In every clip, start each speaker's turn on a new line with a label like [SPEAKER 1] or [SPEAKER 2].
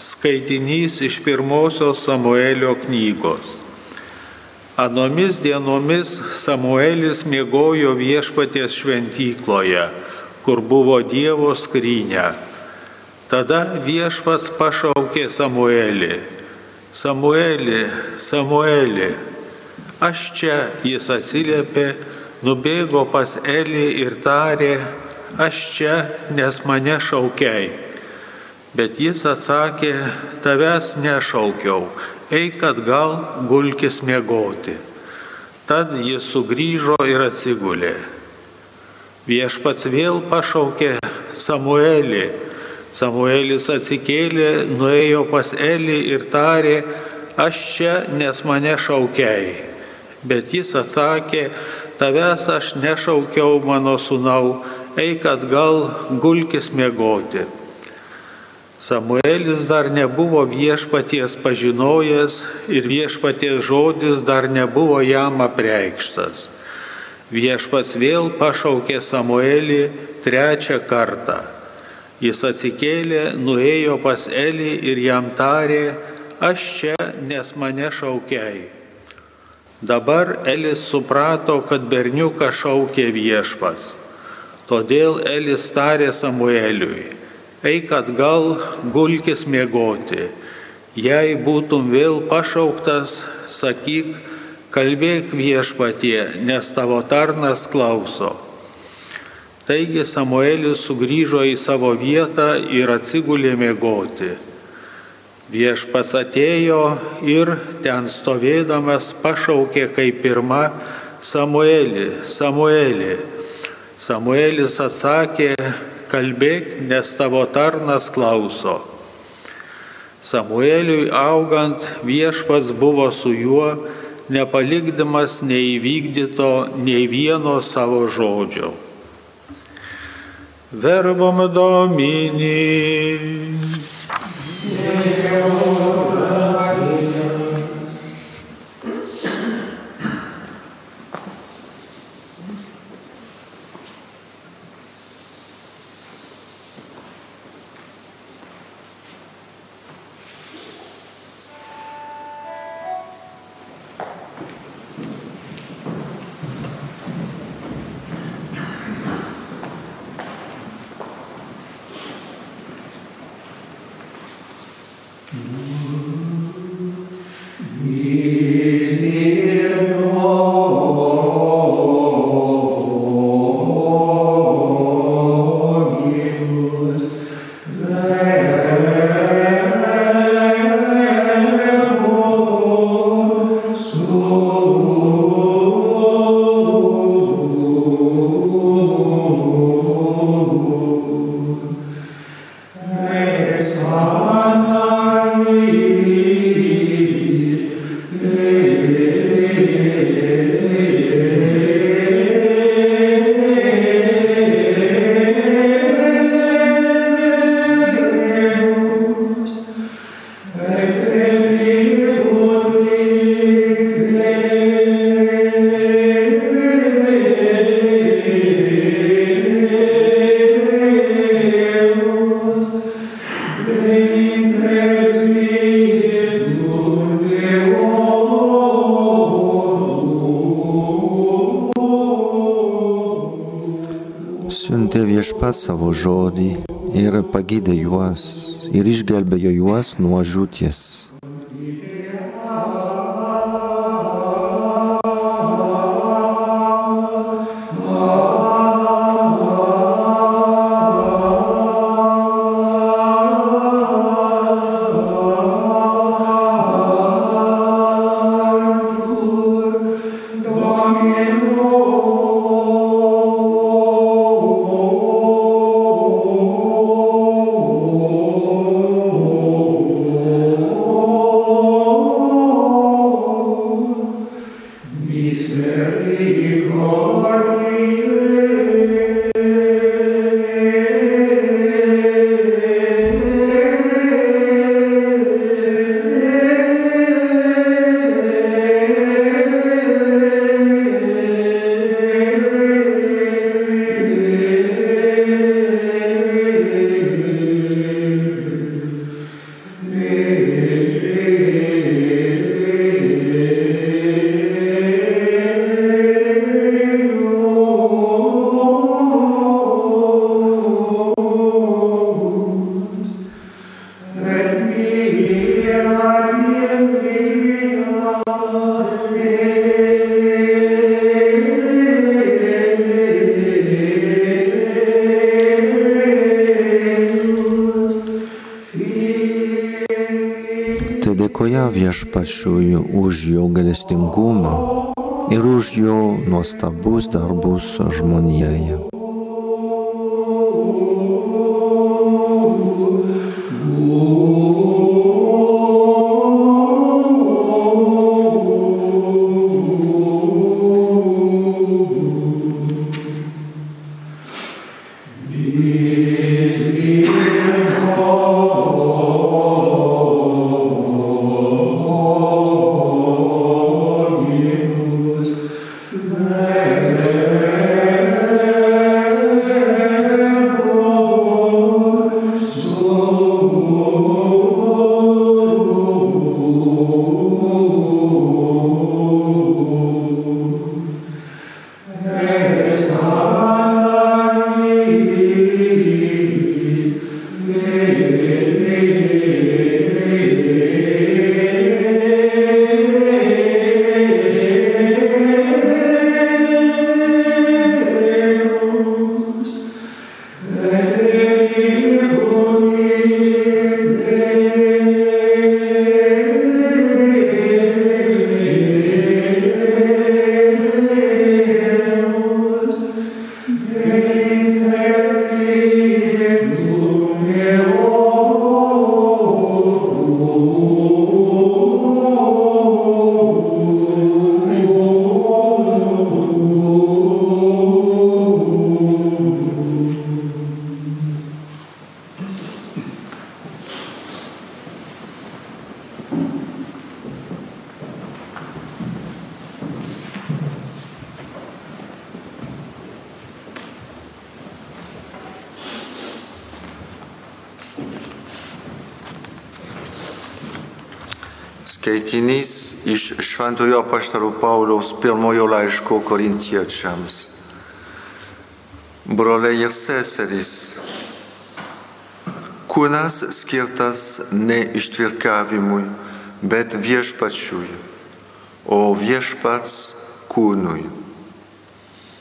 [SPEAKER 1] Skaitinys iš pirmosios Samuelio knygos. Anomis dienomis Samuelis mėgojo viešpaties šventykloje, kur buvo Dievo skrynia. Tada viešpats pašaukė Samuelį. Samuelį, Samuelį. Aš čia, jis atsiliepė, nubėgo pas Elį ir tarė, aš čia, nes mane šaukiai. Bet jis atsakė, tavęs nešaukiau, eik atgal, gulkis miegoti. Tad jis sugrįžo ir atsigulė. Viešpats vėl pašaukė Samuelį. Samuelis atsikėlė, nuėjo pas Elį ir tarė, aš čia, nes mane šaukiai. Bet jis atsakė, tavęs aš nešaukiau mano sunau, eik atgal, gulkis miegoti. Samuelis dar nebuvo viešpaties pažinojęs ir viešpaties žodis dar nebuvo jam apreikštas. Viešpats vėl pašaukė Samuelį trečią kartą. Jis atsikėlė, nuėjo pas Elį ir jam tarė, aš čia, nes mane šaukiai. Dabar Elis suprato, kad berniuką šaukė viešpas. Todėl Elis tarė Samueliui, eik atgal, gulkis miegoti. Jei būtum vėl pašauktas, sakyk, kalbėk viešpatie, nes tavo tarnas klauso. Taigi Samuelis sugrįžo į savo vietą ir atsigulė miegoti. Viešpas atėjo ir ten stovėdamas pašaukė kaip pirma Samuelį, Samuelį. Samuelis atsakė, kalbėk, nes tavo tarnas klauso. Samueliui augant viešpats buvo su juo, nepalikdamas neįvykdyto nei vieno savo žodžio. Verbom domini.
[SPEAKER 2] siuntė savo žodį ir pagydė juos ir išgelbėjo juos nuo žūties. Viešpačiui už jo galestingumą ir už jo nuostabus darbus žmonijoje. Skaitinys iš Šventojo Paštaro Pauliaus pirmojo laiško korintiečiams. Broliai ir seserys, kūnas skirtas ne ištvirkavimui, bet viešpačiui, o viešpats kūnui.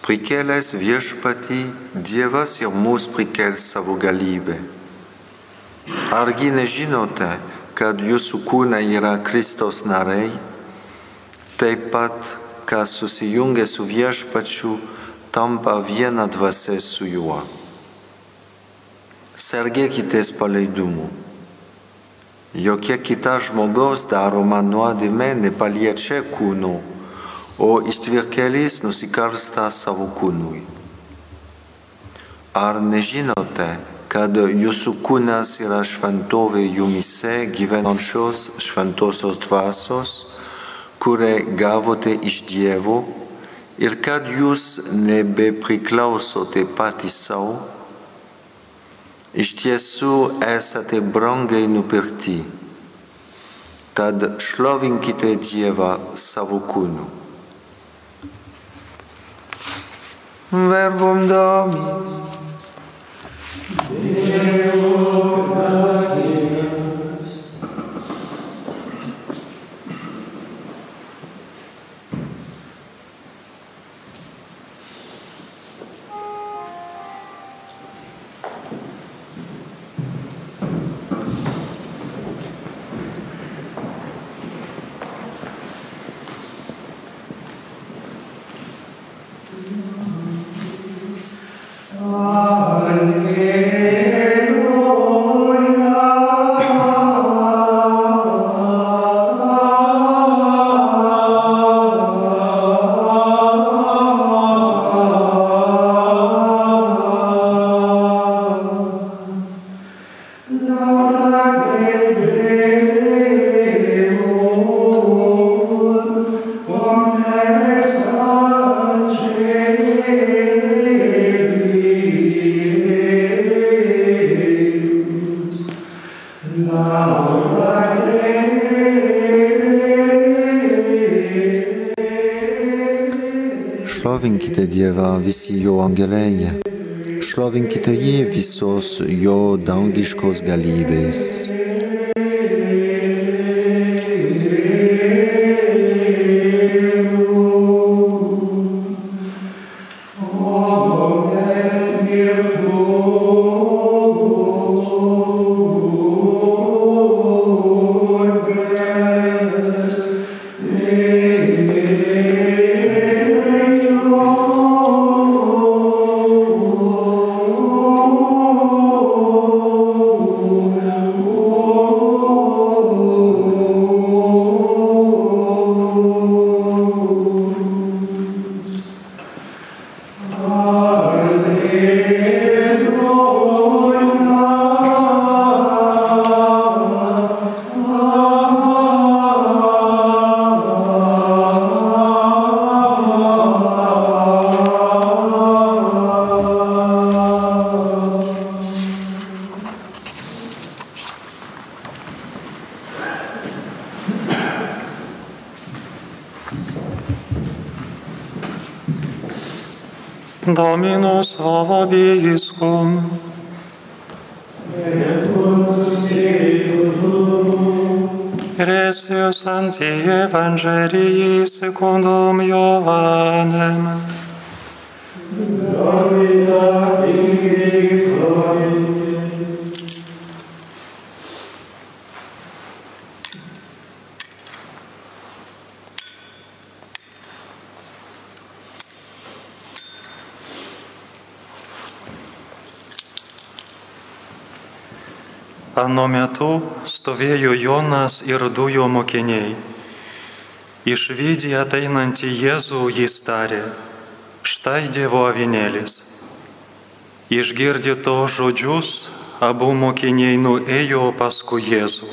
[SPEAKER 2] Prikėlęs viešpatį, Dievas ir mus prikels savo galybę. Argi nežinote, kad jūsų kūnai yra Kristos nariai, taip pat, kas susijungia su viešpačiu, tampa viena dvasia su juo. Sergėkitės paleidumu. Jokia kita žmogaus daroma nuodėmė nepaliečia kūno, o ištvirkėlis nusikarsta savo kūnui. Ar nežinote, kad jūsų kūnas yra šventovė jumise gyvenančios šventosios dvasios, kurią gavote iš Dievo ir kad jūs nebepriklausote patys savo, iš tiesų esate brangiai nupirkti. Tad šlovinkite Dievą savo kūnu. Verbum Domini. Šlovinkite visi jo angelai, šlovinkite jį visos jo dangiškos galybės.
[SPEAKER 3] Domino, slava Iisum. Et cum Spiritu Sancti Evangelii secundum Iovanem. Anu metu stovėjo Jonas ir du jo mokiniai. Išvydė ateinantį Jėzų jis tarė, štai Dievo avinėlis. Išgirdė to žodžius, abu mokiniai nuėjo paskui Jėzų.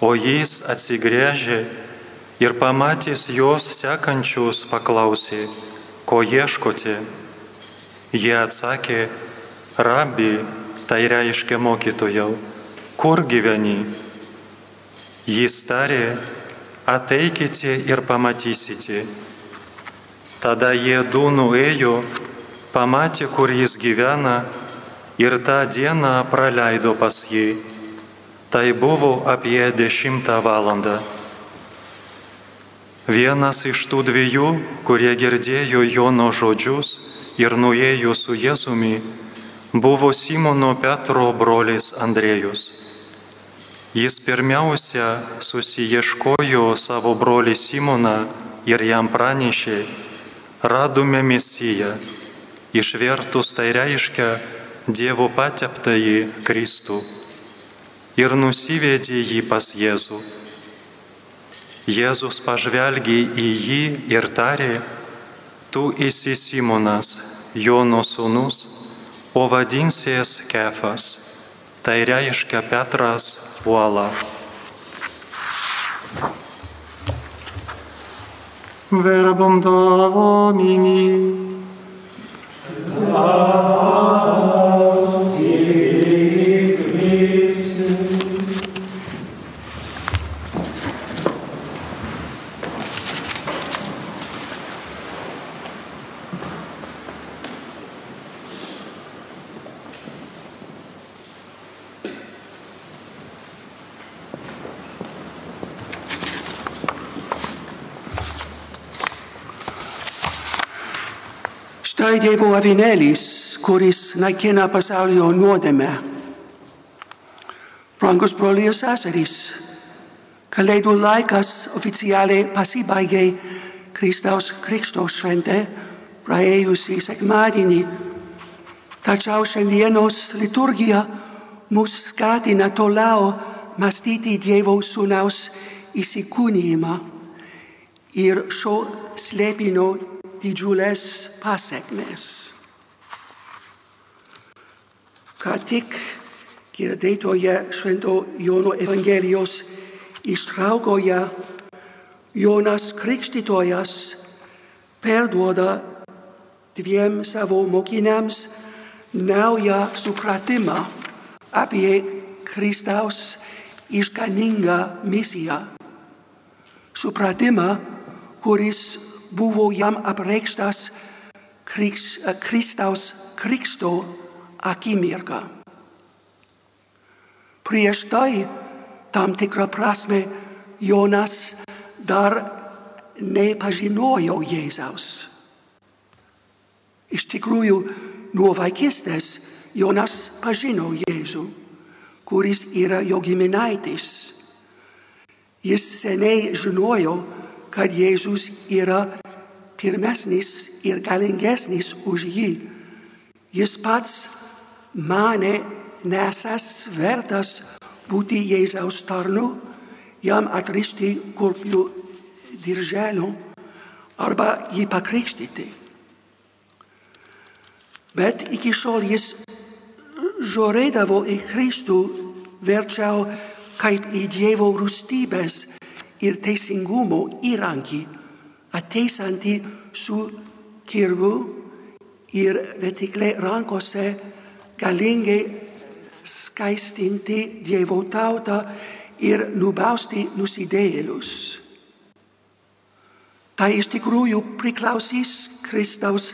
[SPEAKER 3] O jis atsigręžė ir pamatęs juos sekančius paklausė, ko ieškote. Jie atsakė, rabi, tai reiškia mokytojau, kur gyveni? Jis tarė, ateikite ir pamatysite. Tada jie du nuėjo, pamatė, kur jis gyvena ir tą dieną praleido pas jį. Tai buvo apie dešimtą valandą. Vienas iš tų dviejų, kurie girdėjo Jono žodžius ir nuėjo su Jėzumi, buvo Simono Petro brolis Andrėjus. Jis pirmiausia susieškojo savo brolį Simoną ir jam pranešė, radome Mesiją, išvertus tai reiškia Dievo pateptąjį Kristų ir nusivedė jį pas Jėzų. Jėzus pažvelgė į jį ir tarė, tu esi Simonas, Jono sūnus, o vadinsies Kefas, tai reiškia Petras uola. Verbum Domini.
[SPEAKER 4] Štai Dievo avinėlis, kuris naikina pasaulio nuodėmę. Brangus broliai ir seserys, kalėdų laikas oficialiai pasibaigė Kristaus Krikšto šventė praėjusį sekmadienį. Tačiau šiandienos liturgija mus skatina toliau mąstyti Dievo sūnaus įsikūnijimą ir šio slėpinio didžiulės pasiekmes. Ką tik girdėtoje Švento Jono Evangelijos ištraukoje Jonas Krikštytojas perduoda dviem savo mokiniams naują supratimą apie Kristaus išganingą misiją. Supratimą, kuris buvo jam apreikštas Kriks, Kristaus Krikšto akimirką. Prieš tai tam tikrą prasme Jonas dar nepažinojo Jėzaus. Iš tikrųjų, nuo vaikystės Jonas pažino Jėzų, kuris yra jo giminaitis. Jis seniai žinojo, kad Jėzus yra pirmesnis ir galingesnis už jį. Jis pats mane nesas vertas būti Jėzaus tarnu, jam atrišti kurpių dirželio arba jį pakrikštyti. Bet iki šiol jis žiūrėdavo į Kristų verčiau kaip į Dievo rūstybės ir teisingumo įrankį, ateisantį su kirvu ir vetikliai rankose galingai skaistinti Dievo tautą ir nubausti nusidėjėlius. Tai iš tikrųjų priklausys Kristaus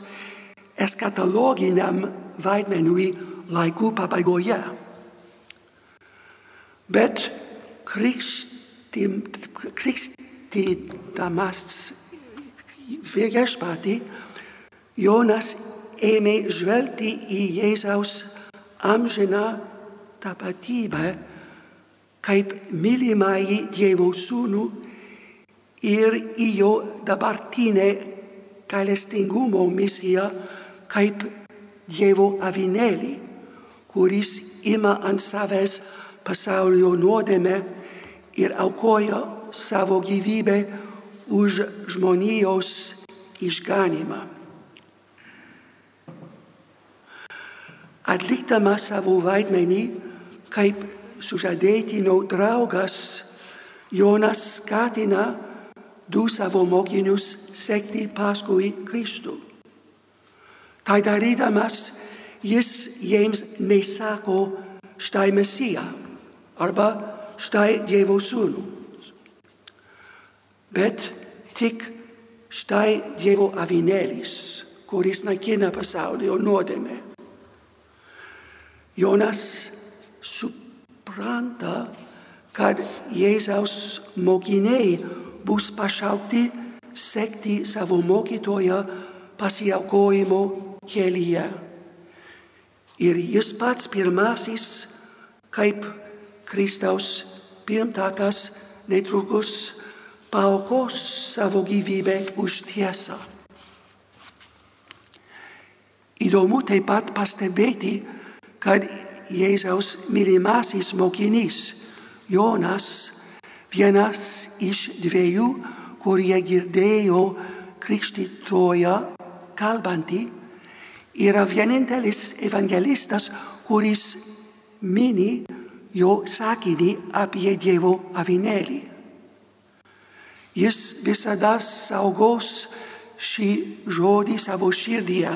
[SPEAKER 4] eskatologiniam vaidmeniui laikų pabaigoje. Bet krikštim, krikstydamas viešpatį, Jonas ėmė žvelgti į Jėzaus amžiną tapatybę kaip mylimąjį Dievo sūnų ir į jo dabartinę gailestingumo misiją kaip Dievo avinėlį, kuris ima ant savęs pasaulio nuodėmę ir aukoja savo gyvybę už žmonijos išganimą. Atlikdama savo vaidmenį kaip sužadėtino draugas, Jonas skatina du savo mokinius sekti paskui Kristų. Tai darydamas, jis jiems nesako štai Mesija arba štai Dievo sūnų, bet tik štai Dievo avinėlis, kuris naikina pasaulio nuodėmę. Jonas supranta, kad Jėzaus mokiniai bus pašaukti sekti savo mokytoją pasiaukojimo kelyje. Ir jis pats pirmasis, kaip Kristaus pirmtakas, netrukus paukos savo gyvybę už tiesą. Įdomu taip pat pastebėti, kad Jėzaus mylimasis mokinys Jonas, vienas iš dviejų, kurie girdėjo krikštytoją kalbantį, yra vienintelis evangelistas, kuris mini jo sakinį apie Dievo avinėlį. Jis visada saugos šį žodį savo širdyje,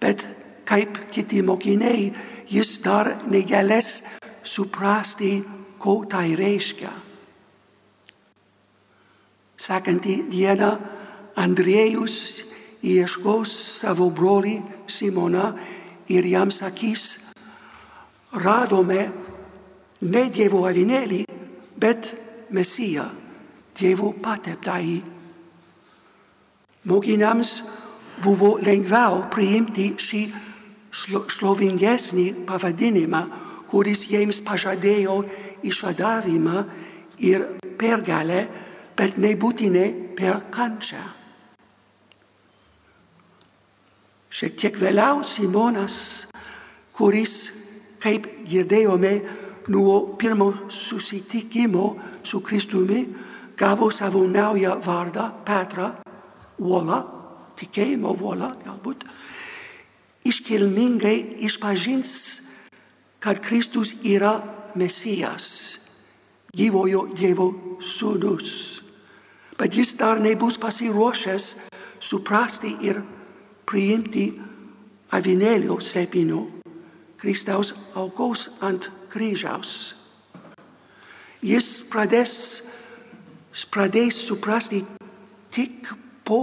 [SPEAKER 4] bet kaip kiti mokiniai, jis dar negalės suprasti, ko tai reiškia. Sekantį dieną Andriejus ieškos savo brolį Simoną ir jam sakys, radome ne Dievo avinėlį, bet Mesiją, Dievo pateptąjį. Mokiniams buvo lengviau priimti šį šlovingesnį pavadinimą, kuris jiems pažadėjo išvadavimą ir pergalę, bet nebūtinai per kančią. Šiek tiek vėliau Simonas, kuris, kaip girdėjome, nuo pirmo susitikimo su Kristumi gavo savo naują vardą Petrą, uolą, tikėjimo uolą galbūt, iškilmingai išpažins, kad Kristus yra Mesijas, gyvojo Dievo sūnus. Bet jis dar nebus pasiruošęs suprasti ir priimti avinėlio sepino Kristaus aukos ant kryžiaus. Jis pradės, pradės suprasti tik po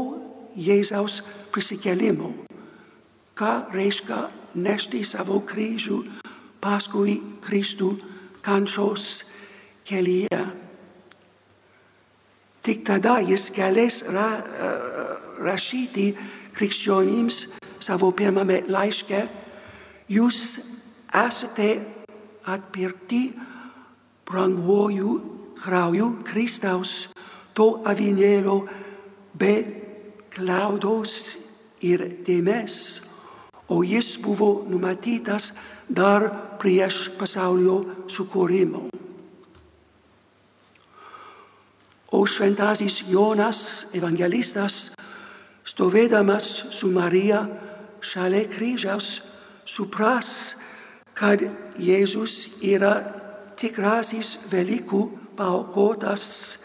[SPEAKER 4] Jėzaus prisikelimo, ką reiškia nešti savo kryžių paskui Kristų kančios kelyje. Tik tada jis galės ra, rašyti krikščionims savo pirmame laiške, jūs esate atpirkti branguoju krauju Kristaus, to avinėlio be klaudos ir dėmes, o jis buvo numatytas dar prieš pasaulio sukūrimo. O šventasis Jonas, evangelistas, stovėdamas su Marija šalia kryžiaus, supras, kad Jėzus yra tikrasis Velykų paukotas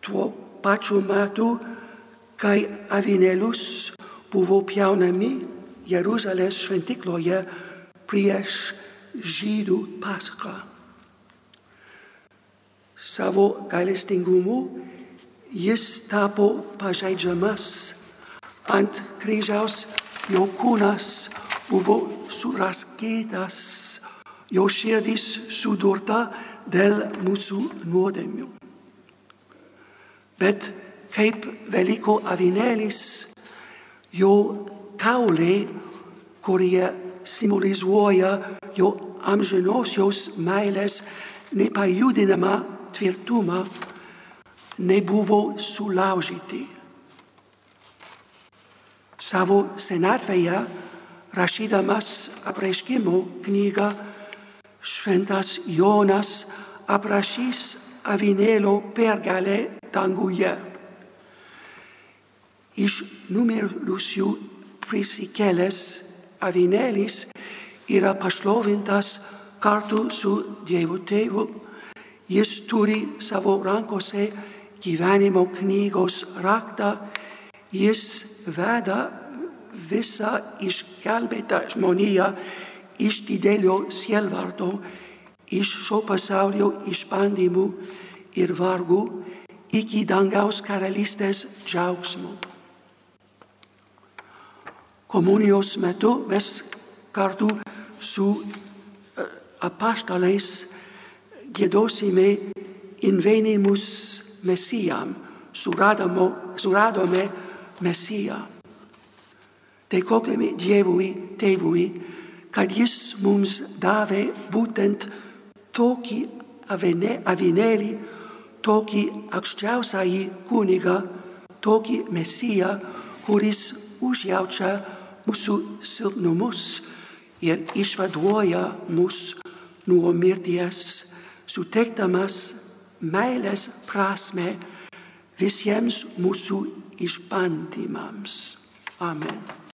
[SPEAKER 4] tuo pačiu metu, kai avinėlius buvo pjaunami Jeruzalės šventikloje prieš žydų paską. Savo gailestingumu jis tapo pažeidžiamas, Ant kryžiaus jo kūnas buvo suraskytas, jo širdis sudurta dėl mūsų nuodėmių. Bet kaip Veliko avinėlis, jo kaulai, kurie simbolizuoja jo amžinosios meilės nepajudinamą tvirtumą, nebuvo sulaužyti. Savo senatvėje, rašydamas apreiškimo knygą, šventas Jonas aprašys avinėlio pergalę danguje. Iš numirusių prisikėlęs avinėlis yra pašlovintas kartu su Dievo tėvu. Jis turi savo rankose gyvenimo knygos raktą. Jis veda visą išgelbėtą žmoniją iš didelio sielvarto, iš šio pasaulio išbandymų ir vargų iki dangaus karalystės džiaugsmo. Komunijos metu mes kartu su apaštalais gėdosime invenimus Mesijam, suradome, suradome Mesiją. Dėkojame Dievui, Tėvui, kad Jis mums davė būtent tokį avinėlį, tokį aukščiausiąjį kunigą, tokį Mesiją, kuris užjaučia mūsų silpnumus ir išvaduoja mus nuo mirties, suteikdamas meilės prasme visiems mūsų išbandymams. Amen.